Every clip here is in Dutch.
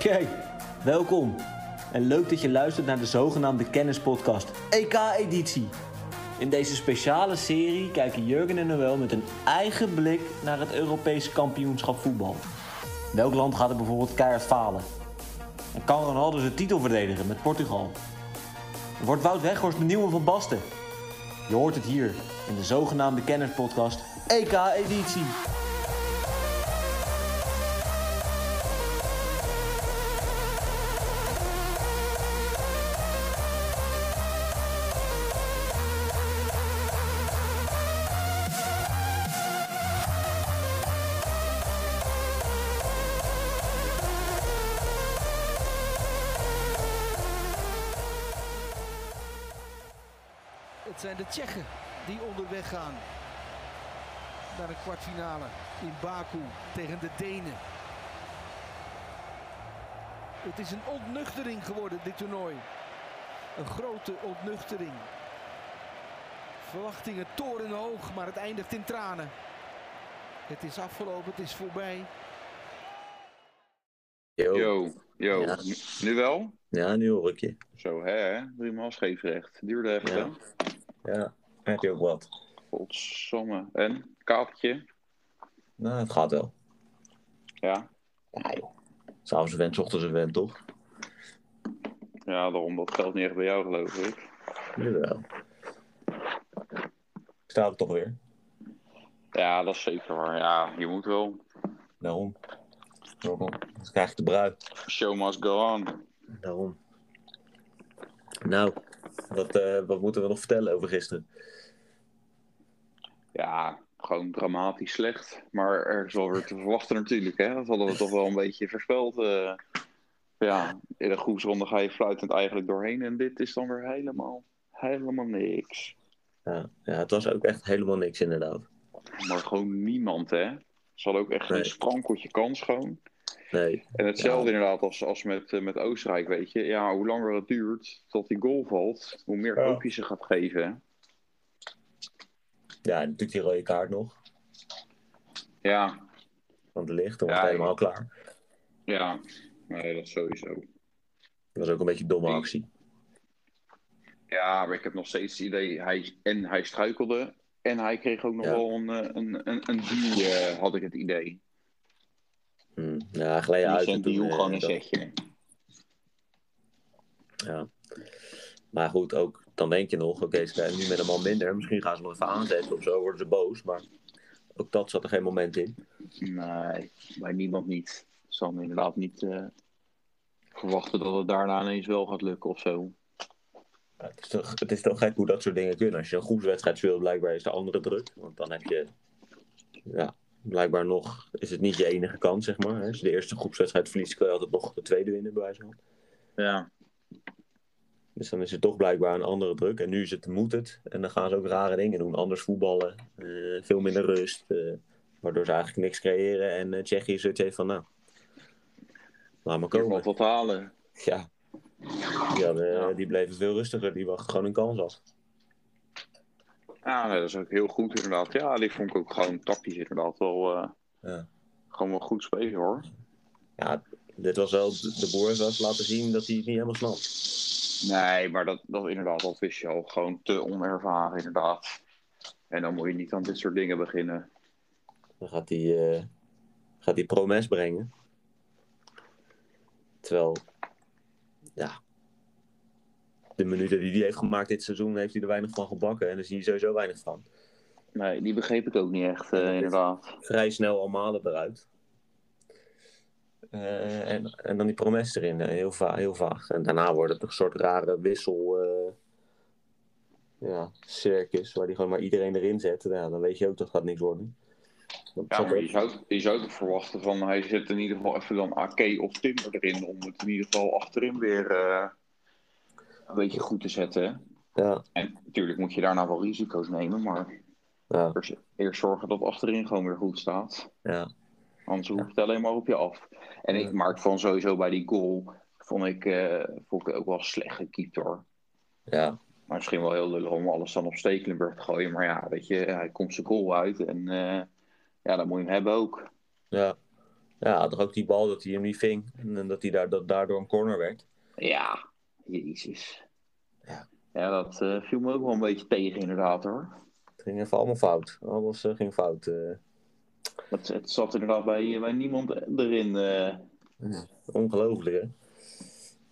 Kijk, welkom. En leuk dat je luistert naar de zogenaamde kennispodcast EK-editie. In deze speciale serie kijken Jurgen en Noël met een eigen blik naar het Europese kampioenschap voetbal. Welk land gaat er bijvoorbeeld keihard falen? En kan Ronaldo zijn titel verdedigen met Portugal? Wordt Wout Weghorst de nieuwe van Basten? Je hoort het hier in de zogenaamde kennispodcast EK-editie. Het zijn de Tsjechen die onderweg gaan naar een kwartfinale in Baku tegen de Denen. Het is een ontnuchtering geworden, dit toernooi. Een grote ontnuchtering. Verwachtingen torenhoog, maar het eindigt in tranen. Het is afgelopen, het is voorbij. Yo. Yo, yo. Ja. Nu, nu wel? Ja, nu hoor ik je. Zo, hè? Driemaal scheefrecht. Duurde even. Ja. Ja, heb je ook wat. Godsamme. En? Katertje? Nou, het gaat wel. Ja. Ja, joh. S'avonds ochtends een vent, toch? Ja, daarom. Dat geldt niet echt bij jou, geloof ik. Jawel. Staat er toch weer. Ja, dat is zeker waar. Ja, je moet wel. Daarom. Daarom. Dan krijg ik de brui. Show must go on. Daarom. Nou, wat, eh, wat moeten we nog vertellen over gisteren? Ja, gewoon dramatisch slecht. Maar er is wel weer te verwachten natuurlijk, hè. Dat hadden we toch wel een beetje voorspeld. eh. ja, in de groepsronde ga je fluitend eigenlijk doorheen. En dit is dan weer helemaal, helemaal niks. Ja, ja, het was ook echt helemaal niks inderdaad. Maar gewoon niemand, hè. Ze hadden ook echt Nee. sprankeltje kans gewoon. Nee, En hetzelfde inderdaad als, als met, eh, met Oostenrijk, weet je. Ja, hoe langer het duurt tot die goal valt, hoe meer Ja. hoop je ze gaat geven. ja, natuurlijk die rode kaart nog. Ja, Want de licht, dan was Ja, het helemaal klaar. ja. Nee, dat sowieso. Dat was ook een beetje een domme actie. Ja, maar ik heb nog steeds het idee, hij, en hij struikelde en hij kreeg ook nog Ja. wel een, eh, een, een, een duw, eh, had ik het idee. Hm. Ja, Ja, uit. en eh, gewoon een setje. Ja. Maar goed, ook dan denk je nog, oké, ze krijgen nu met een man minder. Misschien gaan ze nog even aanzetten of zo, worden ze boos. Maar ook dat zat er geen moment in. Nee, bij niemand niet. Zal me inderdaad niet eh, verwachten dat het daarna ineens wel gaat lukken of zo. Ja, Het is, toch, het is toch gek hoe dat soort dingen kunnen. Als je een groepswedstrijd speelt, blijkbaar is de andere druk. Want dan heb je, ja, blijkbaar nog, is het niet je enige kans, zeg maar. Als je de eerste groepswedstrijd verliest, kun je altijd nog de tweede winnen, bij wijze van. Ja, Dus dan is het toch blijkbaar een andere druk. En nu is het, moet het. En dan gaan ze ook rare dingen doen. Anders voetballen, eh, veel minder rust. eh, waardoor ze eigenlijk niks creëren. En eh Tsjechië zoiets heeft van, nou, laat maar komen. valt wat halen. Ja. Die, hadden, Ja. die bleven veel rustiger. Die wachten gewoon een kans af. Ja, nee, dat is ook heel goed inderdaad. Ja, die vond ik ook gewoon tactisch inderdaad wel, eh, Ja. gewoon wel goed spelen hoor. Ja, dit was wel de boer was laten zien dat hij het niet helemaal snapt. Nee, maar dat, dat inderdaad, dat wist je al. Gewoon te onervaren inderdaad. En dan moet je niet aan dit soort dingen beginnen. Dan gaat hij, eh, gaat hij promes brengen. Terwijl, ja, de minuten die hij heeft gemaakt dit seizoen, heeft hij er weinig van gebakken. En daar zie je sowieso weinig van. Nee, die begreep ik ook niet echt eh, inderdaad. Vrij snel al malen eruit. Eh, en, en dan die promes erin, eh, heel, va heel vaag. En daarna wordt het een soort rare wissel, eh, ja, circus, waar hij gewoon maar iedereen erin zet. Ja, dan weet je ook dat gaat niks worden. Dat Ja, maar je zou, je zou toch verwachten van hij zet in ieder geval even dan AK of Timber erin. Om het in ieder geval achterin weer eh, een beetje goed te zetten. ja, En natuurlijk moet je daarna wel risico's nemen. Maar ja, eerst, eerst zorgen dat achterin gewoon weer goed staat. ja. Anders hoeft het alleen maar op je af. En ik, maar ik vond sowieso bij die goal, vond ik, eh, vond ik ook wel slecht gekiept hoor. ja. Maar misschien wel heel lullig om alles dan op Stekelenburg te gooien. Maar ja, weet je, hij komt zijn goal uit. En eh, ja, dan moet je hem hebben ook. Ja. Ja, toch ook die bal dat hij hem niet ving. En dat hij daar, dat daardoor een corner werd. Ja, jezus. Ja. Ja, dat eh, viel me ook wel een beetje tegen inderdaad hoor. Het ging even allemaal fout. Alles eh, ging fout. eh. Het, het zat inderdaad bij, bij niemand erin. Ongelooflijk, hè?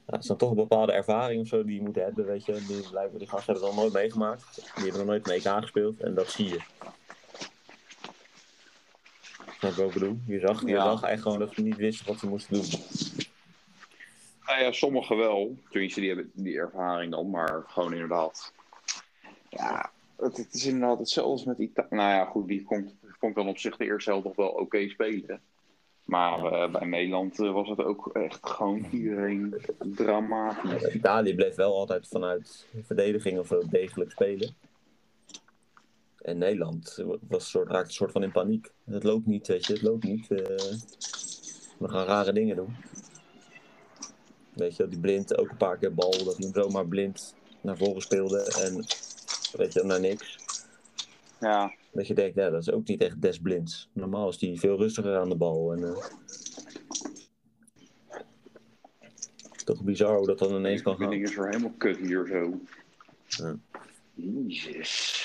Ja, het is dan toch een bepaalde ervaring of zo die je moet hebben, weet je. Die, blijven, die gasten hebben het al nooit meegemaakt. Die hebben nog nooit mee gespeeld en dat zie je. Snap je wat ik bedoel? Je zag, je Ja. zag echt gewoon dat ze niet wisten wat ze moesten doen. Nou ja, sommigen wel. Tenminste, die hebben die ervaring dan. Maar gewoon inderdaad. Ja, het, het is inderdaad hetzelfde als met Italië. Nou ja, goed, die komt, komt dan op zich de eerste helft nog wel oké spelen. Maar eh, bij Nederland eh, was het ook echt gewoon iedereen dramatisch. Italië bleef wel altijd vanuit verdediging of degelijk spelen. En Nederland was soort, raakte een soort van in paniek. Het loopt niet, weet je, het loopt niet. eh, we gaan rare dingen doen. Weet je, die blind ook een paar keer bal, dat hij hem zomaar blind naar voren speelde en weet je, naar niks. Ja, Dat je denkt, ja, dat is ook niet echt des blinds. Normaal is die veel rustiger aan de bal. En, eh, toch bizar hoe dat dan ineens de kan gaan. verbinding is weer helemaal kut hier zo. Ja. Jezus.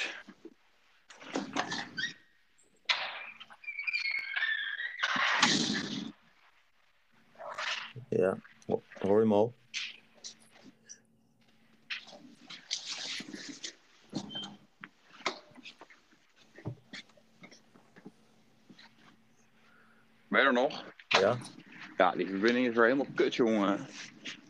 Ja, Ho- hoor je hem al? Ben je er nog? Ja, Ja, die verbinding is weer helemaal kut, jongen.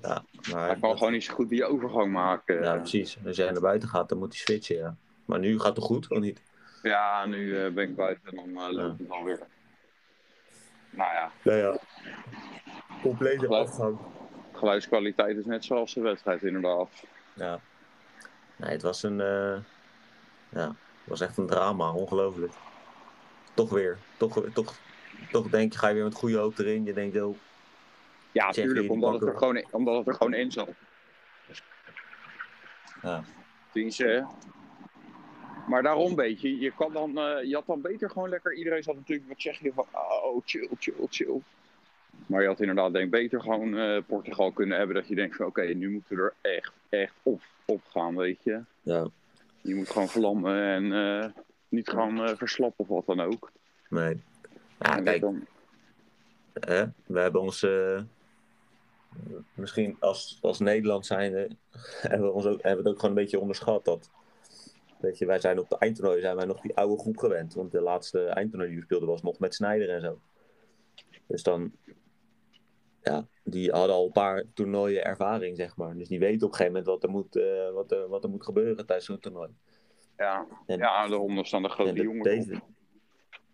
ja. Hij Maar, kan gewoon niet zo goed die overgang maken. ja, precies. Als jij naar buiten gaat, dan moet hij switchen, ja. Maar nu gaat het goed, of niet? Ja, nu eh, ben ik buiten en dan eh, loopt het alweer. Nou ja, Ja, ja. Complete Geluid. afgang. geluidskwaliteit is net zoals de wedstrijd inderdaad. Ja. Nee, het was een... eh, ja, het was echt een drama, ongelooflijk. Toch weer. Toch, toch, toch denk je, ga je weer met goede hoop erin. Je denkt, oh, Ja, tuurlijk, omdat het, er gewoon, omdat het er gewoon in zat. ja. Maar daarom weet je, je, kan dan, eh, je had dan beter gewoon lekker... Iedereen zat natuurlijk met Tsjechië van, oh, chill, chill, chill. Maar je had inderdaad denk ik beter gewoon eh, Portugal kunnen hebben. Dat je denkt van, oké, nu moeten we er echt, echt op, op gaan, weet je. ja. Je moet gewoon vlammen en eh, niet gewoon eh, verslappen of wat dan ook. Nee. Kijk, dan, hè, we hebben ons... misschien als, als Nederland zijnde hebben we, ons ook, hebben we het ook gewoon een beetje onderschat. Dat, weet je, wij zijn op de eindtoernooi zijn wij nog die oude groep gewend. Want de laatste eindtoernooi die we speelden was nog met Snijder en zo. Dus dan... Ja, die hadden al een paar toernooien ervaring, zeg maar. Dus die weten op een gegeven moment wat er moet, eh, wat er, wat er moet gebeuren tijdens zo'n toernooi. ja, En- ja, daaronder staan de grote jongens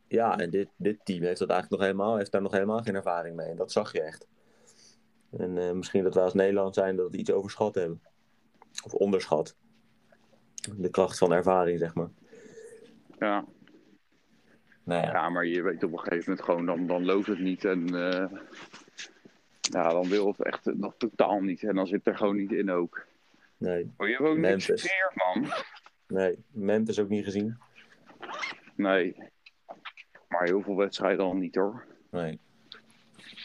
ja, en dit, dit team heeft dat eigenlijk nog helemaal, heeft daar nog helemaal geen ervaring mee. En dat zag je echt. En eh, misschien dat wij als Nederland zijn dat we iets overschat hebben. Of onderschat. De kracht van ervaring, zeg maar. Ja. Nou ja, ja, maar je weet op een gegeven moment gewoon, dan, dan loopt het niet. En eh, ja, dan wil het echt nog totaal niet. En dan zit er gewoon niet in ook. nee, Maar je hebt ook niks Memphis. sfeer, man. nee. Memphis ook niet gezien. Nee. Maar heel veel wedstrijden al niet, hoor. Nee.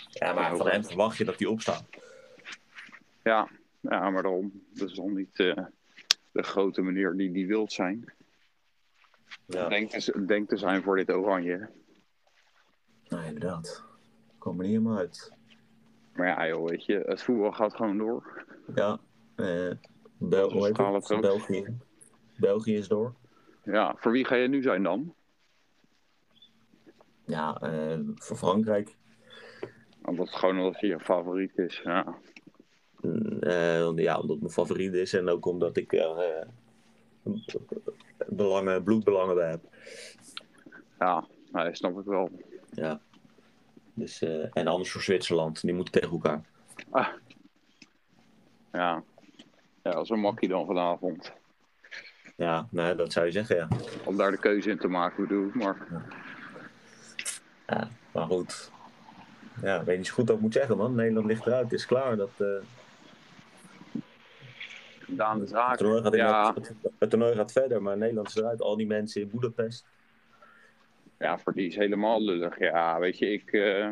Ja, maar van hem verwacht je dat hij opstaat. Ja, ja maar daarom. Dat is dan niet eh, de grote meneer die die wilt zijn. Ja, Denk, te, denk te zijn voor dit oranje. nou, inderdaad. Kom er niet helemaal uit. Maar ja, joh, weet je, het voetbal gaat gewoon door. Ja, eh, Bel het? België. België is door. Ja, voor wie ga je nu zijn dan? Ja, eh, voor Frankrijk. Omdat het gewoon omdat je je favoriet is. Ja, Mm, eh, ja, omdat het mijn favoriet is en ook omdat ik er eh, belangen, bloedbelangen bij heb. ja nee, snap ik wel. Ja. Dus, eh, en anders voor Zwitserland, die moeten tegen elkaar. Ah. Ja. ja, dat is een makkie dan vanavond. Ja, nou, dat zou je zeggen, ja. Om daar de keuze in te maken, bedoel ik. Maar ja. Maar goed. Ja, ik weet niet zo goed wat ik moet zeggen, man. Nederland ligt eruit, het is klaar. Dat, eh, Daan de het, toernooi gaat Ja, het, het toernooi gaat verder, maar Nederland is eruit. Al die mensen in Boedapest. Ja, voor die is helemaal lullig. Ja, weet je, ik, eh,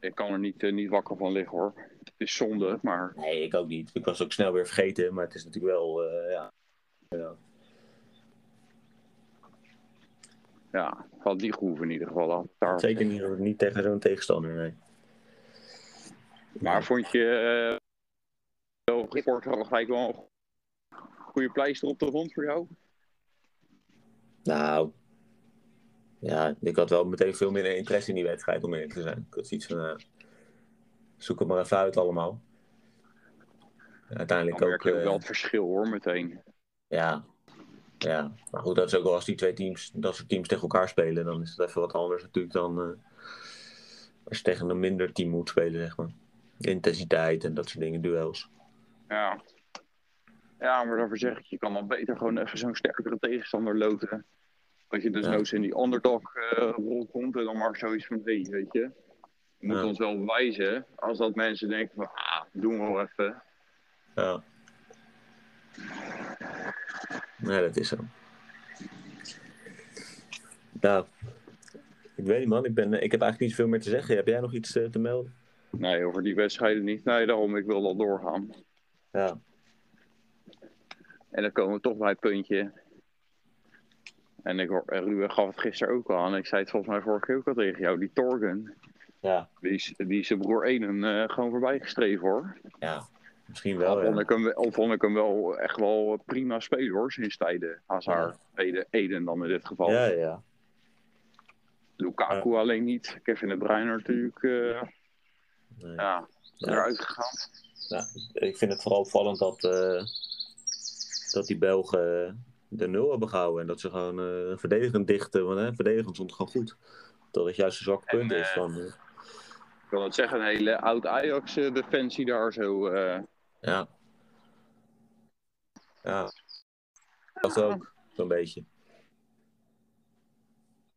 ik kan er niet, eh, niet wakker van liggen hoor. Het is zonde, maar Nee, ik ook niet. Ik was het ook snel weer vergeten, maar het is natuurlijk wel, eh, ja. ja. ja, van die groeven in ieder geval af. Daar. Zeker niet, niet tegen zo'n tegenstander, nee. Maar vond je eh wel sport wel gelijk wel een goede pleister op de grond voor jou? Nou, ja, ik had wel meteen veel minder interesse in die wedstrijd, om eerlijk te zijn. Ik had zoiets van, eh, zoek het maar even uit allemaal. Uiteindelijk ook, merk je ook eh, wel het verschil hoor, meteen. ja, ja, maar goed, dat is ook wel als die twee teams, dat soort teams tegen elkaar spelen, dan is het even wat anders natuurlijk dan eh, als je tegen een minder team moet spelen, zeg maar. Intensiteit en dat soort dingen, duels. Ja. Ja, maar daarvoor zeg ik, je kan dan beter gewoon even zo'n sterkere tegenstander loten. Dat je dus Ja. nooit in die underdog eh rol komt en dan maar zoiets van, hé, weet je. Je moet Ja. ons wel bewijzen, als dat mensen denken van, ah, doen we wel even. Ja. Nee, dat is zo. Nou, ik weet niet man, ik, ben, ik heb eigenlijk niet zoveel meer te zeggen. Heb jij nog iets eh, te melden? Nee, over die wedstrijden niet. Nee, daarom, ik wil dat doorgaan. Ja, En dan komen we toch bij het puntje. En ik Ruben gaf het gisteren ook al aan. Ik zei het volgens mij vorige keer ook al tegen jou. Die Torgen, ja, die is, die is zijn broer Eden eh, gewoon voorbij gestreven hoor. ja. Misschien Al wel, vond, ja. ik hem, al vond ik hem wel echt wel prima spelen hoor, sinds tijden. Hazard, Eden, Eden dan in dit geval. Ja, ja. Lukaku alleen niet. Kevin de Bruyne natuurlijk eh, Nee. ja, Ja. eruit gegaan. Ja, ik vind het vooral opvallend dat, eh, dat die Belgen de nul hebben gehouden. En dat ze gewoon eh verdedigend dichten. Want hè, verdedigend stond gewoon goed. Dat het juist een zwakke En, punt is. eh, Van, eh, Ik wil het zeggen, een hele oud Ajax eh, defensie daar zo. eh, ja. Ja. Dat ook, zo'n beetje.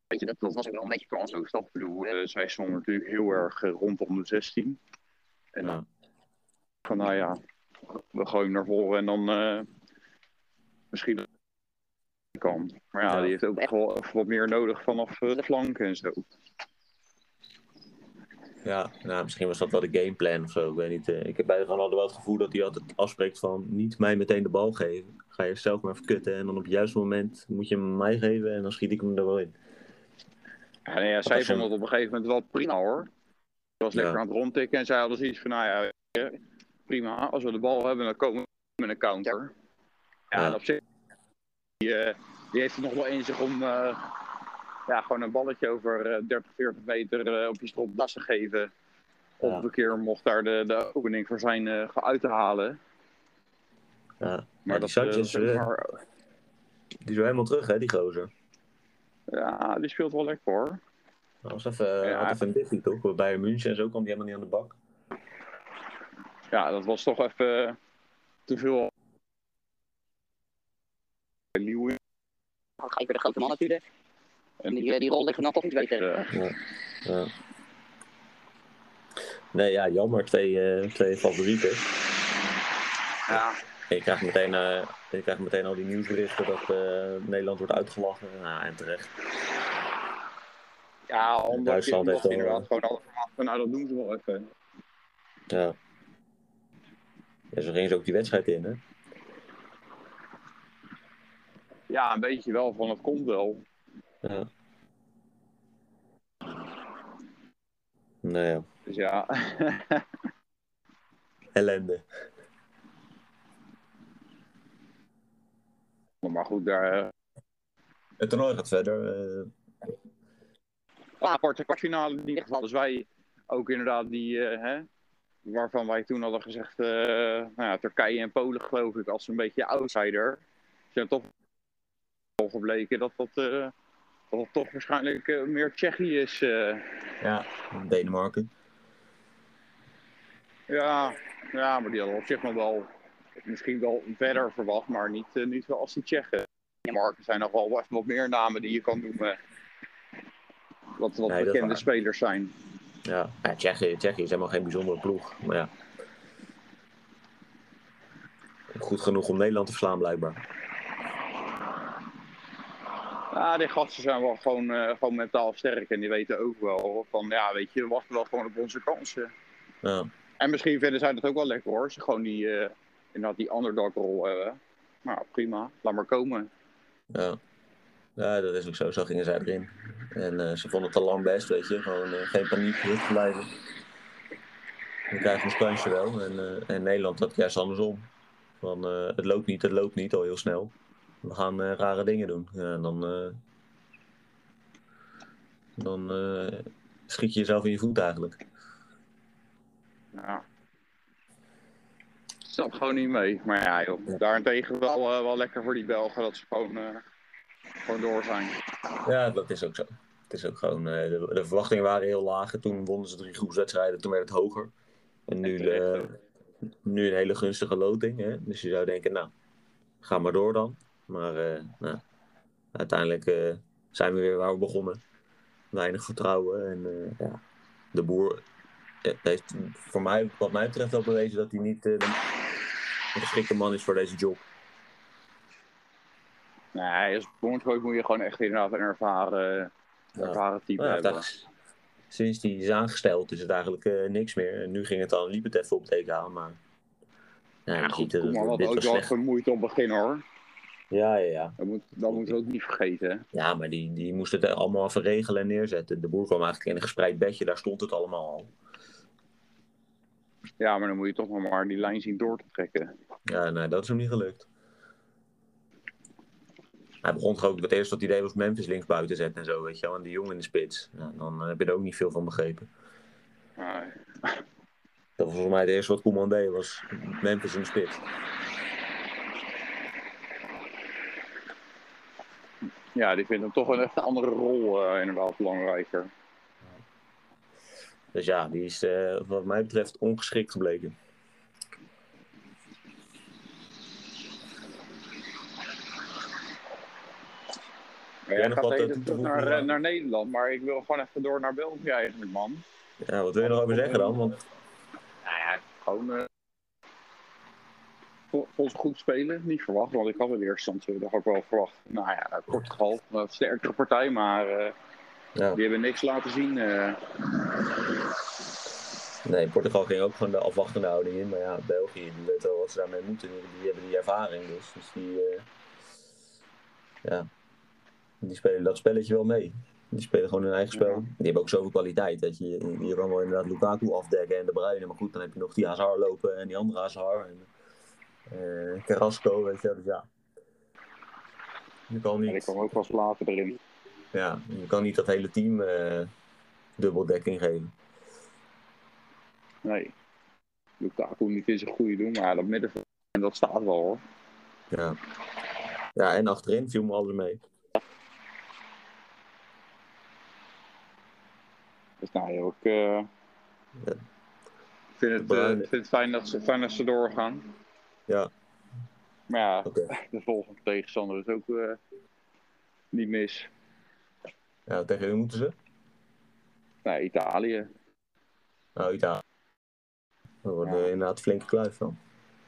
Weet je, dat, dat was ook wel een beetje kansloos. Ik bedoel, eh, zij stonden natuurlijk heel erg rondom de 16. En dan Ja. van, nou ja, we gooien hem naar voren en dan eh, misschien kan. Maar ja, Ja. die heeft ook echt wel even wat meer nodig vanaf eh, de flanken en zo. Ja, nou, misschien was dat wel de gameplan of zo. Ik weet niet. eh, ik heb bij Ronaldo wel het gevoel dat hij altijd afspreekt van niet mij meteen de bal geven. Ga je zelf maar even kutten en dan op het juiste moment moet je hem mij geven en dan schiet ik hem er wel in. Ja, nee, ja, zij vonden het op een gegeven moment wel prima hoor. Hij was lekker Ja. aan het rondtikken en zij hadden zoiets van, nou ja, je, prima. Als we de bal hebben, dan komen we met een counter. Ja, Ja. en op zich, die, eh, die heeft het nog wel in zich om eh, ja, gewoon een balletje over eh, 30, 40 meter eh, op je stropdas te geven. Of Ja. een keer mocht daar de, de opening voor zijn eh uit te halen. Ja, Maar dat, eh, eh, maar, die is wel helemaal terug hè, die gozer. ja, die speelt wel lekker hoor. Dat was even, Ja. had even een diffie toch? Bij München en zo kwam die helemaal niet aan de bak. Ja, dat was toch even te veel. Dan ga je voor de grote man natuurlijk. En En die, eh, die rol ligt er dan toch niet beter. eh, Ja. Nee, ja, jammer. Twee, eh, twee favorieten. ja, je krijgt meteen, eh, je krijgt meteen al die nieuwsberichten dat eh, Nederland wordt uitgelachen. Nou, en terecht. ja, omdat Duitsland heeft inderdaad gewoon alle verwachten, nou dat doen ze wel even. Ja. ja. Zo gingen ze ook die wedstrijd in, hè? Ja, een beetje wel van het komt wel. Ja. Nou ja, Dus ja, ellende. maar goed, daar. eh, Het toernooi gaat verder. eh, Ja, aparte kwartfinale in ieder geval. Dus wij ook inderdaad die, eh, hè, waarvan wij toen hadden gezegd, eh, nou ja, Turkije en Polen geloof ik, als een beetje outsider. Zijn toch wel gebleken dat dat, eh, dat het toch waarschijnlijk eh, meer Tsjechië is. eh. ja, Denemarken. ja, ja, maar die hadden op zich nog wel misschien wel verder verwacht, maar niet, niet wel als die Tsjechen. Er zijn nog wel even wat meer namen die je kan noemen. Wat, wat Nee, bekende spelers zijn. Ja, ja Tsjechië, Tsjechië is helemaal geen bijzondere ploeg. Maar ja. Goed genoeg om Nederland te verslaan, blijkbaar. Ja, die gasten zijn wel gewoon, eh, gewoon mentaal sterk en die weten ook wel van, ja, weet je, we wachten wel gewoon op onze kansen. Ja. En misschien vinden zij dat ook wel lekker hoor, ze gewoon die, eh inderdaad die underdog rol hebben. Nou, prima, laat maar komen. Ja. ja, dat is ook zo. Zo gingen zij erin. En eh, ze vonden het al lang best, weet je. Gewoon geen paniek, rustig blijven. We krijgen ons kansje wel. En, en Nederland dat juist andersom. Van, het loopt niet, het loopt niet al heel snel. We gaan eh, rare dingen doen. Ja, en dan eh, dan eh, schiet je jezelf in je voet eigenlijk. Ja. Zat gewoon niet mee. Maar ja, joh. Daarentegen wel, wel lekker voor die Belgen dat ze gewoon, gewoon door zijn. Ja, dat is ook zo. Het is ook gewoon, de, de verwachtingen waren heel laag. Toen wonnen ze drie groepswedstrijden, toen werd het hoger. En nu, nu een hele gunstige loting. Hè? Dus je zou denken, nou, ga maar door dan. Maar eh, nou, uiteindelijk eh, zijn we weer waar we begonnen. Weinig vertrouwen. En eh, ja, de boer heeft voor mij, wat mij betreft, wel bewezen dat hij niet de, de geschikte man is voor deze job. Nee, als bondscoach moet je gewoon echt inderdaad een ervaren, Ja. ervaren type Nou hebben. is- sinds die is aangesteld is het eigenlijk niks meer. En nu ging het dan, liep het even op het EK, maar... Ja, goed, had dit ook wel vermoeid op het begin hoor. Ja, ja, ja. Dat, moet, dat moeten we ook niet vergeten. Ja, maar die, die moest het allemaal even regelen en neerzetten. De boer kwam eigenlijk in een gespreid bedje, daar stond het allemaal al. Ja, maar dan moet je toch nog maar die lijn zien door te trekken. Ja, nee, dat is hem niet gelukt. Hij begon toch ook, het eerste wat hij deed was Memphis links buiten zetten en zo, weet je wel. En die jongen in de spits. Ja, dan eh, heb je er ook niet veel van begrepen. Nee. Dat was volgens mij het eerste wat Koeman deed, was Memphis in de spits. Ja, die vindt hem toch een echt een andere rol eh, inderdaad belangrijker. Dus ja, die is eh, wat mij betreft ongeschikt gebleken. Nog gaat eh, even terug naar, eh, naar Nederland, maar ik wil gewoon even door naar België eigenlijk, man. Ja, wat wil je nog over zeggen dan? Want Nou ja, gewoon volgens goed spelen. Niet verwacht, want ik had eerste instantie dat had ik wel verwacht. Nou ja, Portugal, een sterkere partij, maar eh, ja, die hebben niks laten zien. eh. nee, Portugal ging ook gewoon de afwachtende houding in. Maar ja, België, die weet wel wat ze daarmee moeten. Die hebben die ervaring dus. Dus die, eh, ja, die spelen dat spelletje wel mee. Die spelen gewoon hun eigen spel. Die hebben ook zoveel kwaliteit. Dat je, je kan wel inderdaad Lukaku afdekken en de Bruyne. Maar goed, dan heb je nog die Hazard lopen en die andere Hazard. En, eh Carrasco, weet je. Dus ja. Je kan En ik niet, kwam ook pas later erin. ja, je kan niet dat hele team eh dubbeldekking geven. Nee. Lukaku niet in zijn goede doen, maar dat middenveld, dat staat wel hoor. Ja. ja, en achterin viel me alles mee. Dus nou joh, ik Ja. ik vind, het, De eh, Bruyne. ik vind het fijn dat, ze, fijn dat ze doorgaan. Ja, Maar ja, de volgende tegenstander is ook eh, niet mis. Ja, tegen wie moeten ze? Nee, Italië. Nou, Italië. Dat wordt Ja. inderdaad flinke kluif van.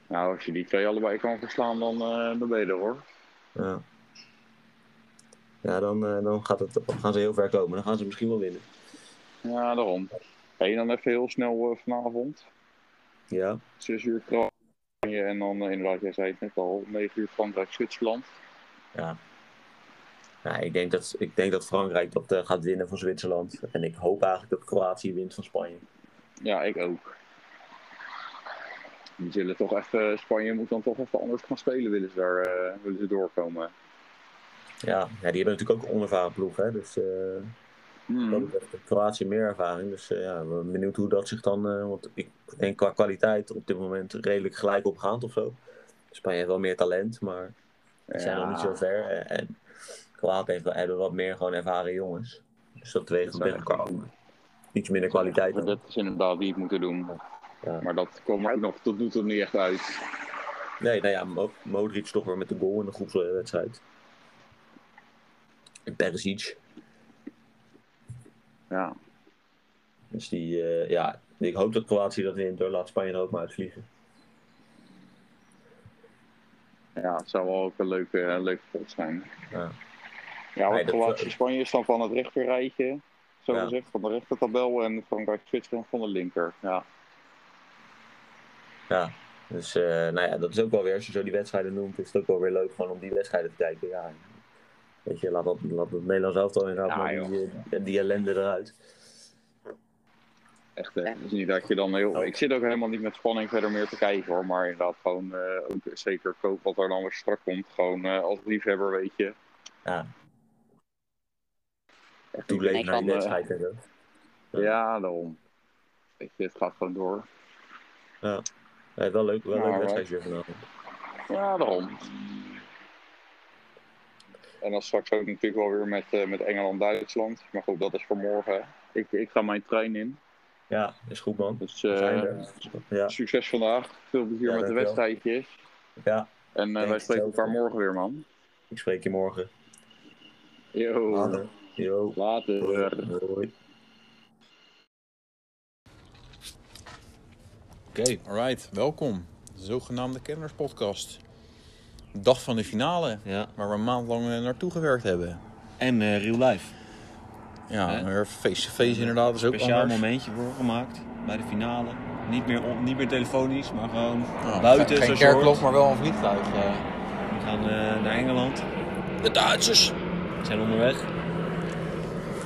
Nou, als je die twee allebei kan verslaan, dan, eh, dan ben je er hoor. Ja, ja dan, eh, dan gaat het, gaan ze heel ver komen. Dan gaan ze misschien wel winnen. Ja, daarom. En dan even heel snel vanavond. Ja, 6 uur En dan eh, inderdaad, jij zei het net al, 9 uur Frankrijk, Zwitserland. ja. ja ik, denk dat, ik denk dat Frankrijk dat eh, gaat winnen van Zwitserland. En ik hoop eigenlijk dat Kroatië wint van Spanje. Ja, ik ook. Die zullen toch even, Spanje moet dan toch even anders gaan spelen, willen ze daar eh, willen ze doorkomen. Ja, ja die hebben natuurlijk ook een onervaren ploeg. Hè? Dus eh Dat betreft heeft Kroatië meer ervaring. Dus eh, ja, ik ben benieuwd hoe dat zich dan... eh, want ik denk qua kwaliteit op dit moment redelijk gelijk opgaand of zo. Spanje heeft wel meer talent, maar Die zijn nog niet zo ver. eh, En Kroatië heeft wel, hebben wat meer gewoon ervaren jongens. Dus dat weegt Dat tegen elkaar op. Iets minder kwaliteit. Maar dan. dat is inderdaad die het moeten doen. Ja. Maar dat komt ook nog, dat doet er niet echt uit. Nee, nou ja, Mo- Modric toch weer met de goal in de groepswedstrijd. En Perisic. Ja. Dus die, eh, ja, ik hoop dat Kroatië dat wint hoor. Laat Spanje er ook maar uitvliegen. ja, het zou wel ook een leuke, een leuke pot zijn. Ja. Ja, want dat- Kroatië Spanje is dan van het rechterrijtje, zo Ja. gezegd, van de rechtertabel. En Frankrijk Zwitserland van de linker. Ja. Ja, dus eh, nou ja, dat is ook wel weer, als je zo die wedstrijden noemt, is het ook wel weer leuk gewoon om die wedstrijden te kijken. Ja, weet je, laat dat, laat het Nederlands elftal inderdaad Ja, maar die, eh, die ellende eruit. Echt, hè. Het is niet dat je dan heel... Ik zit ook helemaal niet met spanning verder meer te kijken, hoor. Maar inderdaad gewoon, eh, ook zeker koop wat er dan weer strak komt. Gewoon eh, als liefhebber, weet je. Ja, Echt toeleven niet naar die eh, wedstrijd en zo. Ja, daarom. Weet je, het gaat gewoon door. Ja, wel leuk, wel leuk wedstrijdje vanavond. Ja, daarom. En dan straks ook natuurlijk wel weer met, eh, met Engeland-Duitsland. Maar goed, dat is voor morgen. Ik, ik ga mijn trein in. Ja, is goed man. Dus eh. Ja, succes vandaag. Veel plezier Ja, met de wedstrijdjes. ja, En eh, wij spreken elkaar morgen weer, man. ik spreek je morgen. Yo, Later. Yo. later. Hoi. Oké, alright. Welkom. De zogenaamde Kennerspodcast. Dag van de finale, Ja. waar we een maand lang eh, naartoe gewerkt hebben. En eh, real life. Ja, face-to-face inderdaad is ook Speciaal anders. momentje voor gemaakt bij de finale. Niet meer, on- niet meer telefonisch, maar gewoon buiten. Geen kerkklok, maar wel een vliegtuig. eh. We gaan eh, naar Engeland. De Duitsers! We zijn onderweg.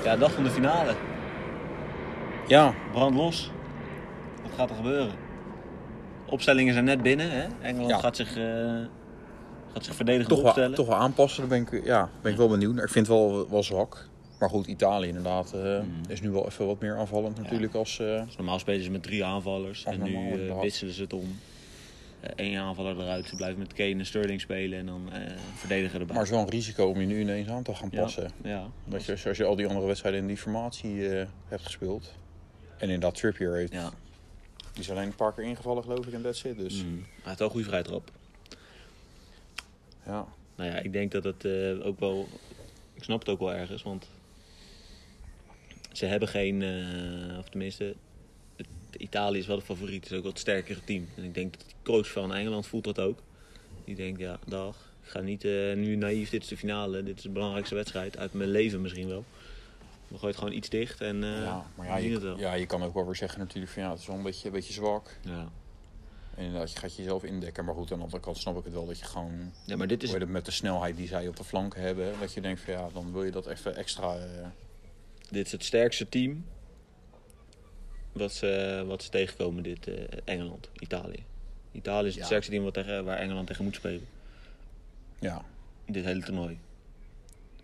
Ja, dag van de finale. Ja, Brand los. Wat gaat er gebeuren? Opstellingen zijn net binnen. Hè? Engeland Ja. gaat, zich, gaat zich verdedigend toch wel, opstellen. toch wel aanpassen. Daar ben ik, ja, ben ik wel benieuwd. Ik vind het wel, wel zwak. Maar goed, Italië inderdaad eh, Mm. is nu wel even wat meer aanvallend natuurlijk als... eh, Dus normaal spelen ze met drie aanvallers. En nu normaal, eh, inderdaad. wisselen ze het om. Eén aanvaller eruit. Ze blijven met Kane en Sterling spelen. En dan verdedigen erbij. maar het is wel een risico om je nu ineens aan te gaan passen. Ja. Dat je, als je al die andere wedstrijden in die formatie hebt gespeeld. En inderdaad, Trippier heeft... ja. Die is alleen een paar keer ingevallen geloof ik en that's it. Dus Mm. Hij heeft wel een goede vrijtrap. Ja. Nou ja, ik denk dat het eh, ook wel... Ik snap het ook wel ergens, want... Ze hebben geen... eh, of tenminste... Het, Italië is wel de favoriet. Het is ook wel het sterkere team. En ik denk dat de coach van Engeland voelt dat ook. Die denkt, ja, dag. Ik ga niet eh, nu naïef, dit is de finale. Dit is de belangrijkste wedstrijd. Uit mijn leven misschien wel. We gooien gewoon iets dicht en ja, maar ja het je, ja, je kan ook wel weer zeggen natuurlijk van ja, het is wel een beetje, een beetje zwak. Ja. En inderdaad, je gaat jezelf indekken. Maar goed, aan de andere kant snap ik het wel dat je gewoon... ja, maar dit is... met de snelheid die zij op de flanken hebben. Dat je denkt van ja, dan wil je dat even extra... eh, Dit is het sterkste team wat ze, wat ze tegenkomen, dit eh, Engeland, Italië. Italië is het Ja. sterkste team wat tegen, waar Engeland tegen moet spelen. ja, Dit hele toernooi.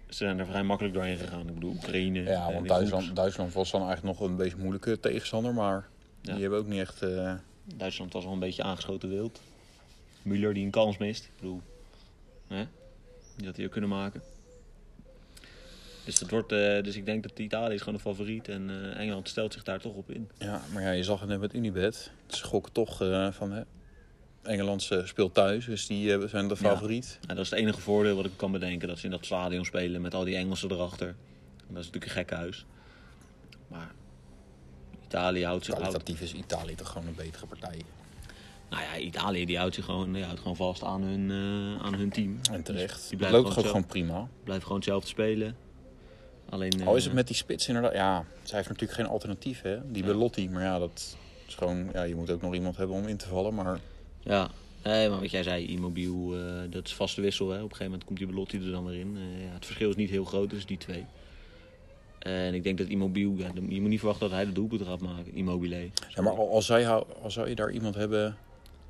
Ze zijn er vrij makkelijk doorheen gegaan. Ik bedoel, Oekraïne. ja want Duitsland, Duitsland was dan eigenlijk nog een beetje moeilijke tegenstander. Maar Ja. die hebben ook niet echt... eh, Duitsland was al een beetje aangeschoten wild. Müller die een kans mist. Ik bedoel, hè? Die had hij ook kunnen maken. Dus, dat wordt, eh, dus ik denk dat Italië is gewoon de favoriet. En eh, Engeland stelt zich daar toch op in. ja, maar ja, je zag het net met Unibet. Ze gokken toch eh, van... Hè, Engeland speelt thuis, dus die zijn de favoriet. Ja, dat is het enige voordeel wat ik kan bedenken. Dat ze in dat stadion spelen met al die Engelsen erachter. En dat is natuurlijk een gekke huis. Maar Italië houdt zich... Houdt, Kwalitatief is Italië toch gewoon een betere partij. nou ja, Italië die houdt zich gewoon, die houdt gewoon vast aan hun, eh, aan hun team. En terecht. Die Die blijft loopt ook gewoon gewoon prima. Blijft gewoon hetzelfde spelen. Alleen... Al is eh, het met die spits inderdaad. Ja, zij heeft natuurlijk geen alternatief, hè? Die Ja. Belotti. Maar ja, dat is gewoon. Ja, je moet ook nog iemand hebben om in te vallen. Maar Ja, nee, maar wat jij zei, Immobiel, eh, dat is vaste wissel. Hè. Op een gegeven moment komt die Belotti er dan weer in. Ja, het verschil is niet heel groot tussen die twee. En ik denk dat Immobiel, ja, je moet niet verwachten dat hij de doelpunt gaat maken, Immobile. Ja, maar al, als, zij, hou- als zou je daar iemand hebben, Ja,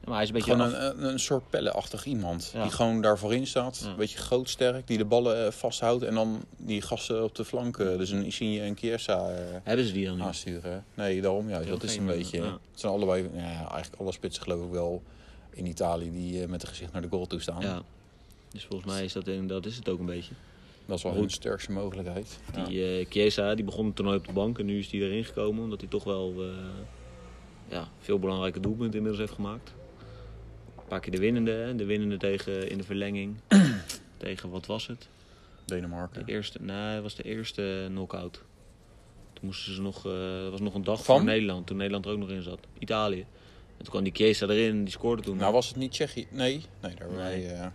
maar hij is een beetje gewoon af- een, een, soort pellenachtig iemand. Ja. Die gewoon daar voorin staat, Ja. een beetje groot, sterk, die de ballen eh, vasthoudt en dan die gasten op de flanken, dus een Insigne en Chiesa eh, Hebben ze die dan aansturen. Nee, daarom juist, dat is een beetje. Het zijn allebei, ja, eigenlijk alle spitsen geloof ik wel in Italië die eh, met een gezicht naar de goal toe staan. Ja. Dus volgens mij is dat, dat is het ook een beetje. Dat is wel hun sterkste mogelijkheid. Die eh Chiesa, die begon het toernooi op de bank en nu is hij erin gekomen. Omdat hij toch wel eh, ja, veel belangrijke doelpunten inmiddels heeft gemaakt. Een paar keer de winnende, de winnende tegen in de verlenging. tegen, wat was het? Denemarken. De eerste, nee, het was de eerste knock-out. Toen moesten ze nog, het was nog een dag Van? voor Nederland, toen Nederland er ook nog in zat. Italië. En toen kwam die Chiesa erin, die scoorde toen. Nou was het niet Tsjechië. Nee, nee daar Nee. wij.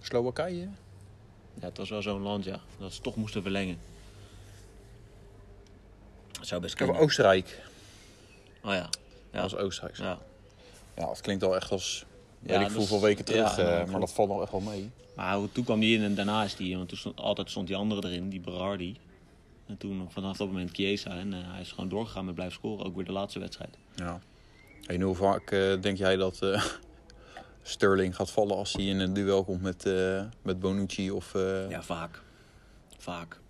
Slowakije. Ja, het was wel zo'n land, ja. Dat ze toch moesten verlengen. Dat zou best Ik heb kunnen. Oostenrijk. Oh ja. Dat was Oostenrijk. Ja. ja. het klinkt al echt als... Ja, weet ik dat hoeveel is- weken terug, ja, eh, maar dat valt nog echt wel mee. Maar hoe- toen kwam die in en daarna is die, want toen stond, altijd stond die andere erin, die Berardi. En toen vanaf dat moment Chiesa en eh, hij is gewoon doorgegaan met blijven scoren, ook weer de laatste wedstrijd. Ja. En hoe vaak eh, denk jij dat eh, Sterling gaat vallen als hij in een duel komt met, eh, met Bonucci? Of, eh, Ja, vaak. Vaak.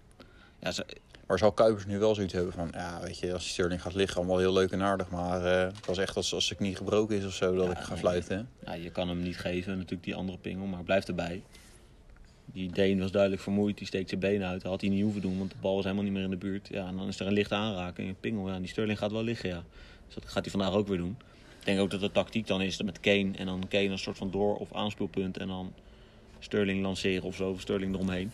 Ja, ze, Maar zou Kuipers nu wel zoiets hebben van, ja, weet je, als die Sterling gaat liggen, allemaal heel leuk en aardig. Maar eh dat is echt als, als zijn knie gebroken is of zo, dat Ja, ik ga fluiten. ja, je kan hem niet geven, natuurlijk die andere pingel, maar blijft erbij. Die Deen was duidelijk vermoeid, die steekt zijn benen uit. Dat had hij niet hoeven doen, want de bal was helemaal niet meer in de buurt. Ja, en dan is er een lichte aanraking, een pingel. Ja, die Sterling gaat wel liggen, ja. Dus dat gaat hij vandaag ook weer doen. Ik denk ook dat de tactiek dan is met Kane en dan Kane een soort van door- of aanspeelpunt en dan Sterling lanceren of zo, of Sterling eromheen.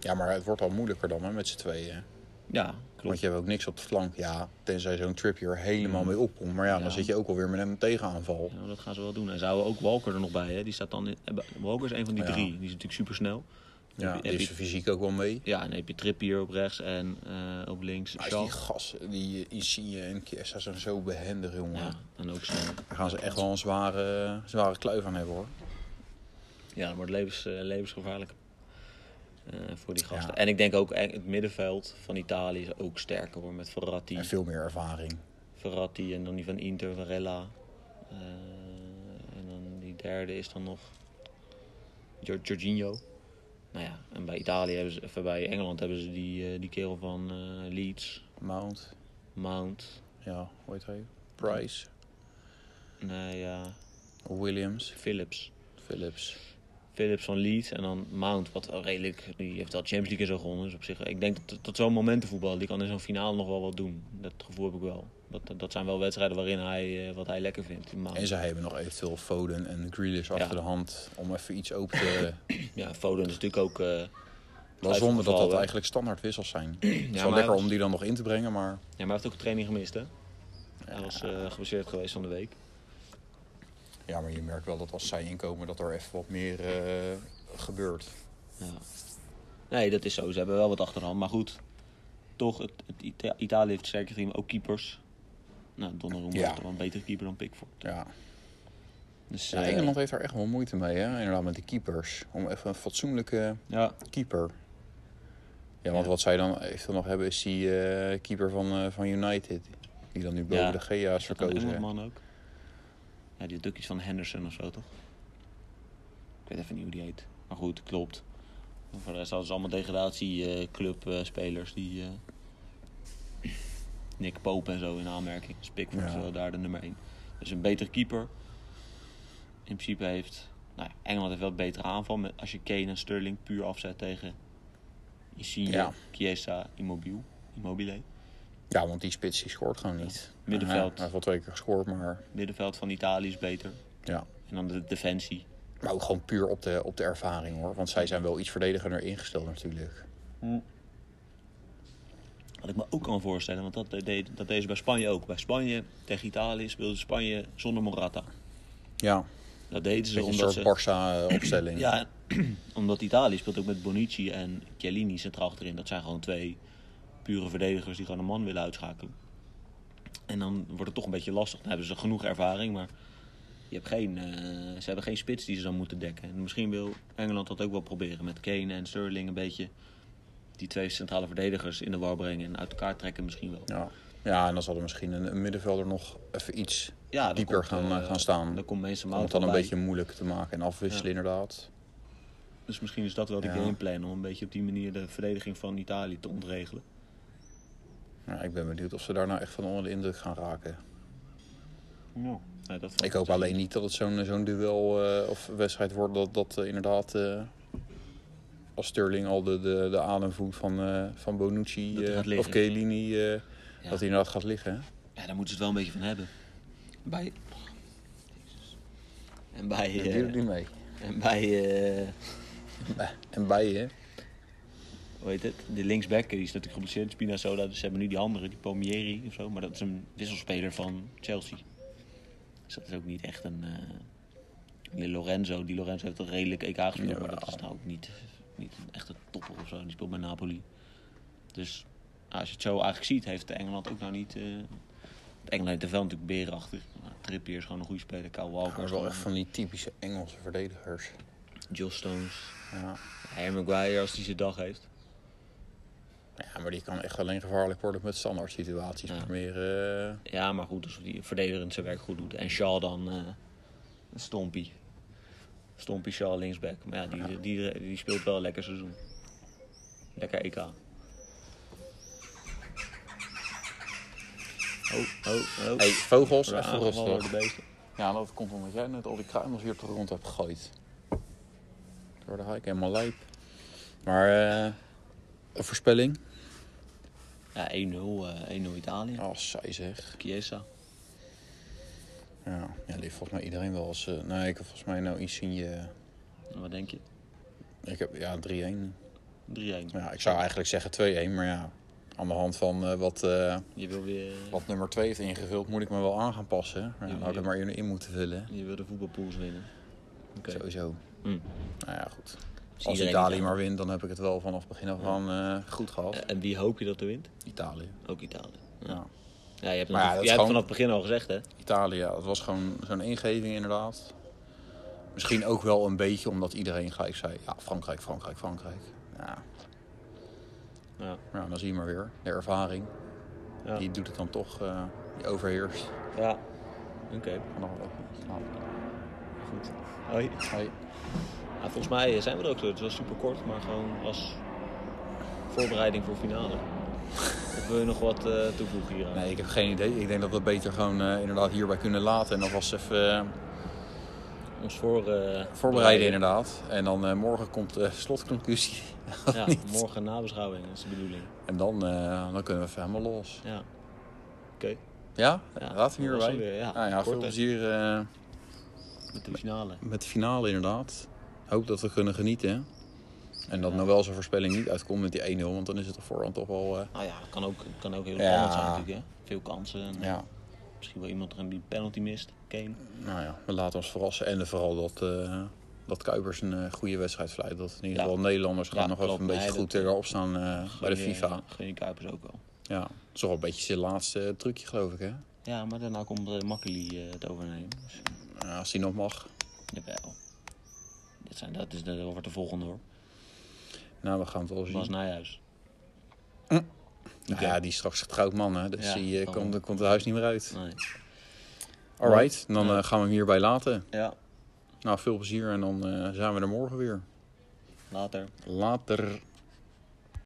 Ja, maar het wordt al moeilijker dan hè, met z'n tweeën. Ja, Want klopt. je hebt ook niks op de flank. Ja, tenzij zo'n Trippier helemaal mee opkomt. Maar ja, dan zit je ook alweer met een tegenaanval. Ja, dat gaan ze wel doen. En zouden ook Walker er nog bij, hè? Die staat dan in, Walker is een van die Ja. drie. Die is natuurlijk super snel. Ja, heb je- fysiek ook wel mee. Ja, en dan heb je Trippier op rechts en eh, op links Maar Shaw. die gasten, die Insigne en Chiesa zijn zo behendig, jongen. Ja, en ook snel. Daar gaan ze echt wel een zware, zware kluif aan hebben, hoor. Ja, dat wordt levens, eh, levensgevaarlijk eh, voor die gasten. Ja. En ik denk ook het middenveld van Italië is ook sterker hoor. Met Verratti, En veel meer ervaring. Verratti en dan die van Inter, Varela. En dan die derde is dan nog Jorginho. Nou ja, en bij Italië hebben ze, of bij Engeland hebben ze die, eh, die kerel van eh, Leeds, Mount, Mount. ja, hoe heet hij? Price, Nee, ja, Williams, Phillips. Phillips. Phillips van Leeds en dan Mount, wat redelijk, die heeft al Champions League en zo gewonnen. Dus op zich, ik denk dat, dat zo'n momentenvoetbal, die kan in zo'n finale nog wel wat doen. Dat gevoel heb ik wel. Dat, dat zijn wel wedstrijden waarin hij, eh, wat hij lekker vindt. En ze hebben nog eventueel Foden en Grealish achter Ja. de hand om even iets open te... Ja, Foden is natuurlijk ook... eh, Wel zonde dat dat hè? eigenlijk standaard wissels zijn. Het is maar wel lekker was- om die dan nog in te brengen, maar... ja, maar hij heeft ook een training gemist, hè? Hij was eh geblesseerd geweest van de week. Ja, maar je merkt wel dat als zij inkomen dat er even wat meer gebeurt. Ja. Nee, dat is zo. Ze hebben wel wat achter de hand. Maar goed, toch, het, het Ita- Italië heeft sterker team. Ook keepers. Nou, Donnarumma Ja. is toch wel een betere keeper dan Pickford. Ja. Dus, ja, eh, Engeland heeft daar echt wel moeite mee, hè? inderdaad, met die keepers. Om even een fatsoenlijke Ja, keeper. Ja, want Ja. wat zij dan eventueel nog hebben is die eh, keeper van, eh, van United. Die dan nu boven de GA is verkozen. Engelman ook? Ja, die iets van Henderson of zo, toch? Ik weet even niet hoe die heet. Maar goed, klopt. Voor de rest hadden ze allemaal degradatieclub-spelers die... Nick Pope en zo in aanmerking. Dus Pickford is Ja. wel daar de nummer 1. Dus een betere keeper. In principe heeft... Nou Engeland heeft wel een betere aanval. Met, als je Kane en Sterling puur afzet tegen... Insigne, Ja. Chiesa, Immobile. Immobile. Ja, want die spits die scoort gewoon niet. Middenveld. Hij heeft wel twee keer gescoord, maar... Middenveld van Italië is beter. Ja. En dan de defensie. Maar ook gewoon puur op de, op de ervaring, hoor. Want zij zijn wel iets verdedigender ingesteld natuurlijk. Wat ik me ook kan voorstellen, want dat, deed, dat deden ze bij Spanje ook. Bij Spanje tegen Italië speelde Spanje zonder Morata. Ja, Dat deden ze een soort ze... Barça-opstelling. Ja, omdat Italië speelt ook met Bonici en Chiellini centraal achterin. Dat zijn gewoon twee pure verdedigers die gewoon een man willen uitschakelen. En dan wordt het toch een beetje lastig. Dan hebben ze genoeg ervaring, maar je hebt geen, eh, ze hebben geen spits die ze dan moeten dekken. En misschien wil Engeland dat ook wel proberen. Met Kane en Sterling een beetje die twee centrale verdedigers in de war brengen. En uit elkaar trekken misschien wel. Ja. ja, en dan zal er misschien een, een middenvelder nog even iets Ja, dieper komt, gaan, eh, eh, gaan staan. Dan komt mensen om het dan een beetje moeilijk te maken en afwisselen Ja. inderdaad. Dus misschien is dat wel de Ja. gameplan om een beetje op die manier de verdediging van Italië te ontregelen. Ja, ik ben benieuwd of ze daar nou echt van onder de indruk gaan raken. Ja. Nee, dat Ik hoop alleen niet dat het zo'n zo'n duel eh, of wedstrijd wordt dat, dat inderdaad als Sterling al de, de, de adem voelt van, eh, van Bonucci eh, of. Chiellini, eh, Ja. dat hij inderdaad gaat liggen. hè? Ja, daar moeten ze het wel een beetje van hebben. Bij... En bij... Dat niet mee. en bij... eh, En bij je, hoe heet het? De linksback, die is natuurlijk geblesseerd, Spinazzola. Dus ze hebben nu die andere, die Palmieri of zo. Maar dat is een wisselspeler van Chelsea. Dus dat is ook niet echt een... die Lorenzo, die Lorenzo heeft toch redelijk EK gespeeld. Maar dat is nou ook niet, niet een echte topper of zo. Die speelt bij Napoli. Dus als je het zo eigenlijk ziet, heeft Engeland ook nou niet... eh Engeland heeft er wel natuurlijk berenachtig. Maar Trippier is gewoon een goede speler. Kyle Walker Maar is wel echt van die typische Engelse verdedigers. Josh Stones. Ja. Harry Maguire als hij zijn dag heeft. ja, maar die kan echt alleen gevaarlijk worden met standaard situaties. Ja. Maar meer... eh, Ja, maar goed, alsof die verdedigend zijn werk goed doet. En Shaw dan eh Stompie. Stompie, Shaw linksback. Maar ja, die, Die, die speelt wel een lekker seizoen. Lekker EK. Oh, oh, oh. Hey, vogels, even rustig. de beesten. Ja, dat komt omdat jij net al die kruimels hier op de grond hebt gegooid. Door de hike helemaal lijp. Maar, eh een voorspelling? Ja, 1-0 eh 1-0 Italië. Oh, zij zeg. Chiesa. Ja, ja die heeft volgens mij iedereen wel als... eh, nee, ik heb volgens mij nou Insigne... Wat denk je? 3-1. Ik heb, ja, 3-1. Ja, ik zou eigenlijk zeggen 2-1, maar ja... Aan de hand van eh, wat, eh, Je wil weer... wat nummer 2 heeft ingevuld, moet ik me wel aan gaan passen. Maar ja, had ik het maar in, in moeten vullen. Je wil de voetbalpools winnen. Oké. Sowieso. Hm. Nou ja, goed. Als Italië maar wint, dan heb ik het wel vanaf begin af aan eh, goed gehad. En wie hoop je dat er wint? Italië. Ook Italië. Ja, Ja. Ja je hebt, Maar ja, dat jij hebt gewoon- vanaf het begin al gezegd, hè? Italië, ja, het was gewoon zo'n ingeving inderdaad. Misschien ook wel een beetje omdat iedereen gelijk zei, ja, Frankrijk, Frankrijk, Frankrijk. Ja, Ja. ja dan zie je maar weer, de ervaring. Ja. Die doet het dan toch, eh, die overheerst. Ja. Oké, nog wel slapen. goed. Hoi. Hoi. Ja, volgens mij zijn we er ook zo. Het was super kort, maar gewoon als voorbereiding voor finale. Of wil je nog wat eh, toevoegen hier aan? Nee, ik heb geen idee. Ik denk dat we het beter gewoon eh, inderdaad hierbij kunnen laten. En alvast even eh, Ons voor, voorbereiden inderdaad. En dan morgen komt de slotconclusie. Ja, morgen nabeschouwing, is de bedoeling. En dan, dan kunnen we even helemaal los. Ja. Oké, Ja? Ja, Laten we was hierbij. weer, ja. Nou ja, veel plezier met de finale. met de finale inderdaad. Hoop dat we kunnen genieten. En dat wel zo'n voorspelling niet uitkomt met die 1-0. Want dan is het op voorhand toch wel... eh, Nou ja, het kan ook, kan ook heel Ja. spannend zijn natuurlijk, hè. Veel kansen. En ja, Misschien wel iemand erin die een penalty mist. Kane. nou ja, we laten ons verrassen. En vooral dat, eh, dat Kuipers een eh, goede wedstrijd fluit. Dat in ieder Ja. geval Nederlanders gaan nog even een beetje goed dat- erop staan bij de FIFA. Je Kuipers ook wel. Ja, dat is toch wel een beetje zijn laatste trucje geloof ik hè. Ja, maar daarna komt uh, Makkeli het overnemen. Dus, Ja, als hij nog mag. jawel. Dit, zijn, dat, is, dat wordt de volgende hoor. Nou, we gaan het wel zien. Bas Nijhuis. Oké. ja, die is straks getrouwd man hè. Dus Ja, die eh, komt, komt het huis niet meer uit. Nee. Alright, dan Ja. eh, gaan we hem hierbij laten. Ja, Nou, veel plezier en dan eh, zijn we er morgen weer. later. Later.